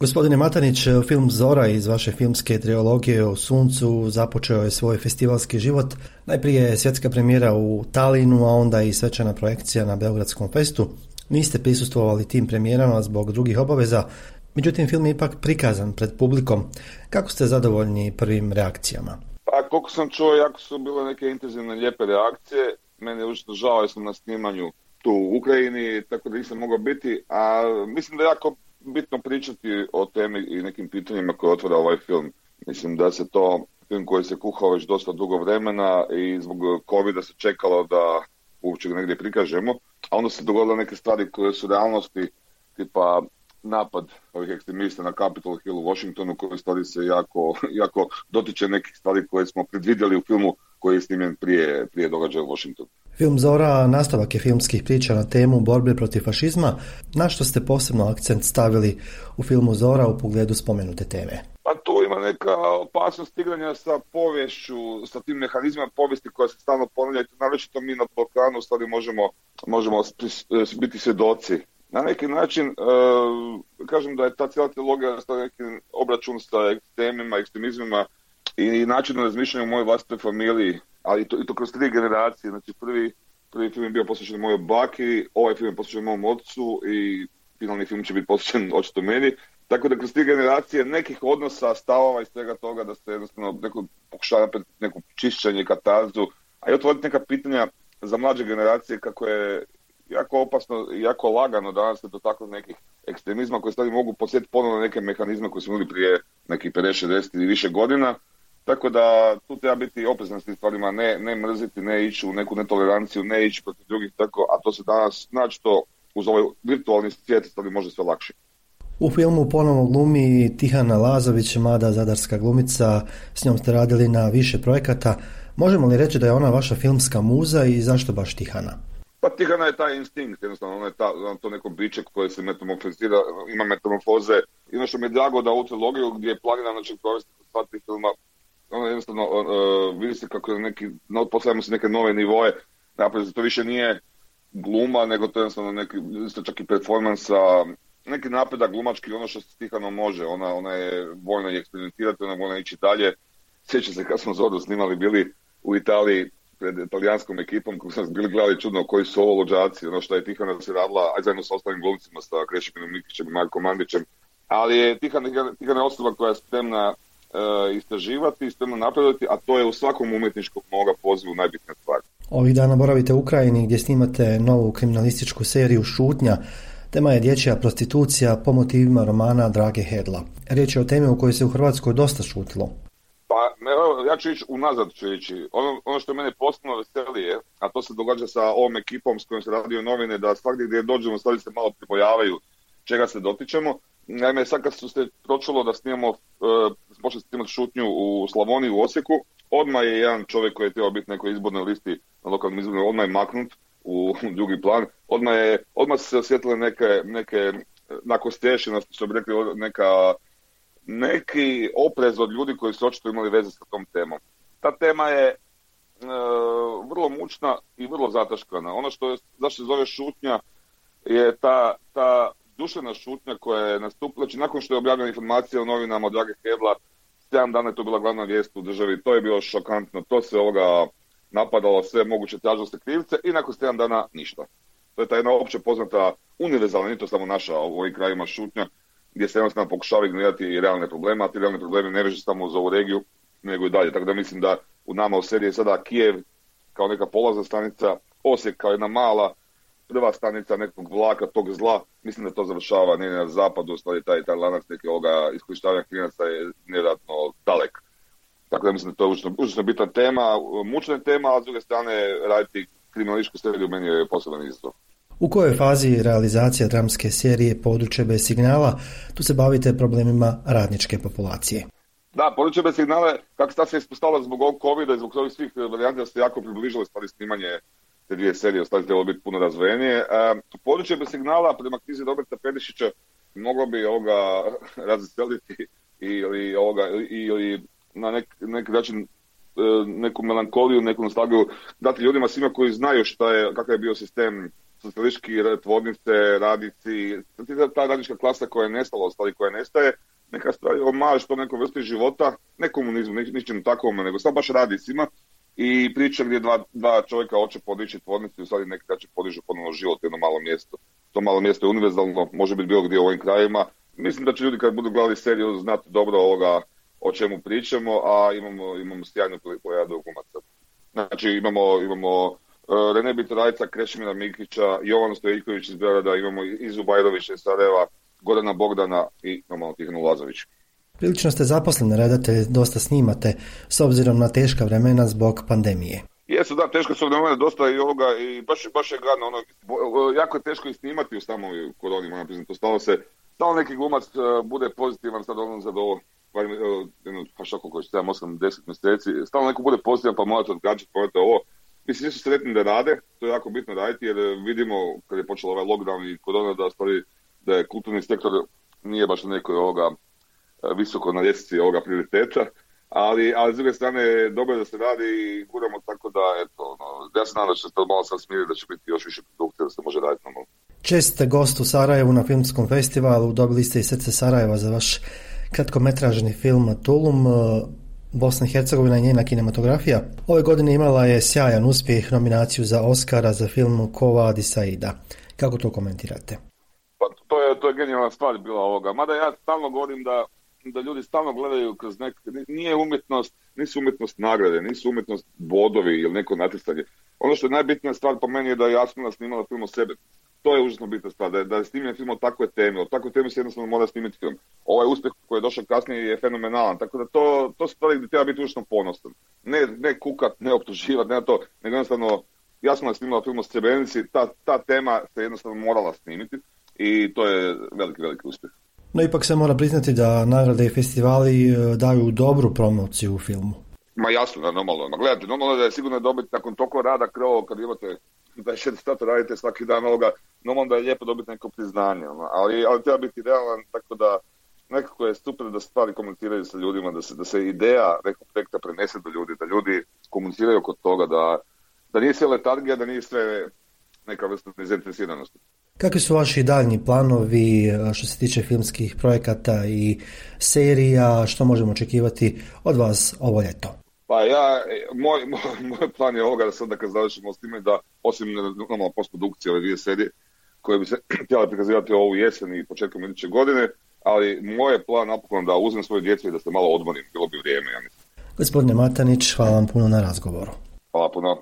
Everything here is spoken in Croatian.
Gospodine Matanić, film Zora iz vaše filmske triologije o suncu započeo je svoj festivalski život. Najprije je svjetska premijera u Talinu, a onda i svečana projekcija na Beogradskom festu. Niste prisustvovali tim premijerama zbog drugih obaveza, međutim film je ipak prikazan pred publikom. Kako ste zadovoljni prvim reakcijama? Pa koliko sam čuo, jako su bile neke intenzivne lijepe reakcije. Meni je užasno žao, sam na snimanju tu u Ukrajini, tako da nisam mogao biti, a mislim da jako bitno pričati o temi i nekim pitanjima koje otvara ovaj film. Mislim da se to film koji se kuhao već dosta dugo vremena i zbog covid se čekalo da uopće ga negdje prikažemo, a onda se dogodile neke stvari koje su realnosti, tipa napad ovih ekstremista na Capitol Hill u Washingtonu koji stvari se jako, jako dotiče nekih stvari koje smo predvidjeli u filmu koji je snimljen prije, prije događaja u Washingtonu. Film Zora nastavak je filmskih priča na temu borbe protiv fašizma. Na što ste posebno akcent stavili u filmu Zora u pogledu spomenute teme? Pa tu ima neka opasnost igranja sa povješću, sa tim mehanizmima povijesti koja se stalno ponavlja naročito mi na Balkanu stvari možemo, možemo biti svjedoci. Na neki način, e, kažem da je ta cijela teologija neki obračun sa ekstremima, ekstremizmima i načinom razmišljanja u mojoj vlastitoj familiji, ali to, i to kroz tri generacije. Znači prvi, prvi film je bio posvećen mojoj baki, ovaj film je posvećen mom ocu i finalni film će biti posvećen očito meni. Tako da kroz tri generacije nekih odnosa, stavova i svega toga da se jednostavno neko pokušava napraviti neku čišćenje, katarzu, a i otvoriti neka pitanja za mlađe generacije kako je jako opasno i jako lagano danas se dotaknu nekih ekstremizma koji stvari mogu posjetiti ponovno neke mehanizme koje smo imali prije nekih 50, 60 ili više godina tako da tu treba biti oprezan s tim stvarima, ne, ne mrziti, ne ići u neku netoleranciju, ne ići protiv drugih, tako, a to se danas, znači to uz ovaj virtualni svijet stvari može sve lakše. U filmu ponovno glumi Tihana Lazović, mlada zadarska glumica, s njom ste radili na više projekata. Možemo li reći da je ona vaša filmska muza i zašto baš Tihana? Pa Tihana je taj instinkt, jednostavno, ona je ta, to neko biće koje se metamorfozira, ima metamorfoze. I ono što mi je drago da u trilogiju gdje je planirano će provesti sva filma ono jednostavno uh, vidi se kako neki, no, postavljamo se neke nove nivoje, napravo to više nije gluma, nego to je jednostavno neki, isto čak i performansa, neki napredak glumački, ono što se stihano može, ona, ona je voljna i eksperimentirati, ona je voljna ići dalje. Sjećam se kad smo Zodu snimali, bili u Italiji pred italijanskom ekipom, koji smo bili gledali čudno koji su ovo lođaci, ono što je Tihana se radila, aj zajedno sa ostalim glumcima, sa Krešiminom Mikićem i Markom Mandićem, ali je Tihana, Tihana je osoba koja je spremna istraživati i spremno napredovati, a to je u svakom umjetničkom moga pozivu najbitnija stvar. Ovih dana boravite u Ukrajini gdje snimate novu kriminalističku seriju Šutnja. Tema je dječja prostitucija po motivima romana Drage Hedla. Riječ je o temi u kojoj se u Hrvatskoj dosta šutilo. Pa ja ću ići unazad ću ići. Ono, ono što mene posebno veseli je, a to se događa sa ovom ekipom s kojom se radio novine, da svakdje gdje dođemo stvari se malo pripojavaju čega se dotičemo. Naime, sad kad su se pročulo da snimamo, uh, počeli snimati šutnju u Slavoniji, u Osijeku, odmah je jedan čovjek koji je trebao biti nekoj izbornoj listi na lokalnim izborima, odmah je maknut u drugi plan. Odmah, je, odmah su se osjetile neke, neke nakon stješenosti, što bi rekli, neka, neki oprez od ljudi koji su očito imali veze sa tom temom. Ta tema je uh, vrlo mučna i vrlo zataškana. Ono što je, zašto se zove šutnja, je ta, ta duševna šutnja koja je nastupila, znači nakon što je objavljena informacija o novinama od Drage Hebla, sedam dana je to bila glavna vijest u državi, to je bilo šokantno, to se ovoga napadalo sve moguće tražnosti krivce i nakon sedam dana ništa. To je ta jedna opće poznata, univerzalna, nije to samo naša u ovim krajima šutnja, gdje se jednostavno pokušava ignorirati realne probleme, a ti realne probleme ne veže samo za ovu regiju, nego i dalje. Tako da mislim da u nama u seriji sada Kijev kao neka polazna stanica, Osijek kao jedna mala prva stanica nekog vlaka tog zla, mislim da to završava ne na zapadu, stvari taj, taj lanac neke ovoga iskorištavanja klinaca je nevjerojatno dalek. Tako da mislim da to je užasno, užasno bitna tema, mučna tema, a s druge strane raditi kriminalističku seriju meni je poseban izazov. U kojoj fazi realizacija dramske serije Područje bez signala, tu se bavite problemima radničke populacije? Da, područje bez signala, kako se ispostavila zbog ovog covid i zbog ovih svih varijanta, se jako približili stvari snimanje te dvije serije ostali trebalo biti puno razvojenije. E, područje bez signala prema knjizi Roberta Pedišića moglo bi ovoga razveseliti ili, ovoga, ili na nek, neki način e, neku melankoliju, neku nostalgiju dati ljudima svima koji znaju šta je, kakav je bio sistem socijalistički tvornice, radici, ta radnička klasa koja je nestala, ostali koja nestaje, neka stavi omaž to nekoj vrsti života, ne komunizmu, ničemu takvome, nego samo baš radicima i priča gdje dva, dva čovjeka hoće podići tvornicu i sad nekada će podižu ponovno život u jedno malo mjesto. To malo mjesto je univerzalno, može biti bilo gdje u ovim krajima. Mislim da će ljudi kad budu gledali seriju znati dobro ovoga o čemu pričamo, a imamo, imamo sjajnu pojadu glumaca. Znači imamo, imamo uh, Rene Bitorajca, Krešimira Mikića, Jovan Stojiković iz Beograda, imamo Izu Bajrovića iz Sarajeva, Gorana Bogdana i normalno Tihanu Lazović. Prilično ste zaposleni redatelj, dosta snimate s obzirom na teška vremena zbog pandemije. Jesu, da, teško su vremena dosta i ovoga i baš, baš je gadno, ono, jako je teško i snimati u samoj koroni, moram priznati, stalo se, stalo neki glumac uh, bude pozitivan sad ono za ovo, pa što koliko 7, 8, 10 mjeseci, stalno neko bude pozitivan pa morate odgađati, morate ovo. Mislim, svi su sretni da rade, to je jako bitno raditi jer vidimo kad je počeo ovaj lockdown i korona da stvari, da je kulturni sektor nije baš na nekoj ovoga visoko na ljestvici ovoga prioriteta, ali, ali s druge strane dobro je da se radi i guramo tako da, eto, ono, ja se nadam da će se to malo sad smiri, da će biti još više produkcije, da se može raditi normalno. Čest gost u Sarajevu na filmskom festivalu, dobili ste i srce Sarajeva za vaš kratkometražni film Tulum, e, Bosna i Hercegovina i njena kinematografija. Ove godine imala je sjajan uspjeh nominaciju za Oscara za film Kova Saida. Kako to komentirate? Pa to je, to je genijalna stvar bila ovoga. Mada ja stalno govorim da, da ljudi stalno gledaju kroz nek... Nije umjetnost, nisu umjetnost nagrade, nisu umjetnost bodovi ili neko natjecanje. Ono što je najbitnija stvar po meni je da je Jasmina snimala film o sebi to je užasno bitna stvar, da je, da je snimljen film o takve teme, o takve teme se jednostavno mora snimiti film. Ovaj uspjeh koji je došao kasnije je fenomenalan, tako da to, to su stvari gdje treba biti užasno ponosan. Ne, ne kukat, ne optuživati, ne to, nego jednostavno, ja sam snimala film o Srebrenici, ta, ta tema se jednostavno morala snimiti i to je veliki, veliki uspjeh. No ipak se mora priznati da nagrade i festivali e, daju dobru promociju u filmu. Ma jasno, da, normalno. Ma gledajte, normalno da je sigurno dobiti nakon toliko rada krovo kad imate da še sat radite svaki dan ovoga, normalno da je lijepo dobiti neko priznanje, ono. ali, ali treba biti realan, tako da nekako je super da stvari komuniciraju sa ljudima, da se, da se ideja nekog projekta prenese do ljudi, da ljudi komuniciraju oko toga, da, da nije sve letargija, da nije sve neka vrsta nezainteresiranosti. Kakvi su vaši daljnji planovi što se tiče filmskih projekata i serija, što možemo očekivati od vas ovo ljeto? Pa ja, moj, moj, moj plan je ovoga da sada kad završimo s time da osim normalno postprodukcije ove dvije serije koje bi se htjela prikazivati ovu jesen i početkom iduće godine, ali moj je plan napokon da uzmem svoje djece i da se malo odmorim, bilo bi vrijeme, ja mislim. Gospodine Matanić, hvala vam puno na razgovoru. Hvala puno.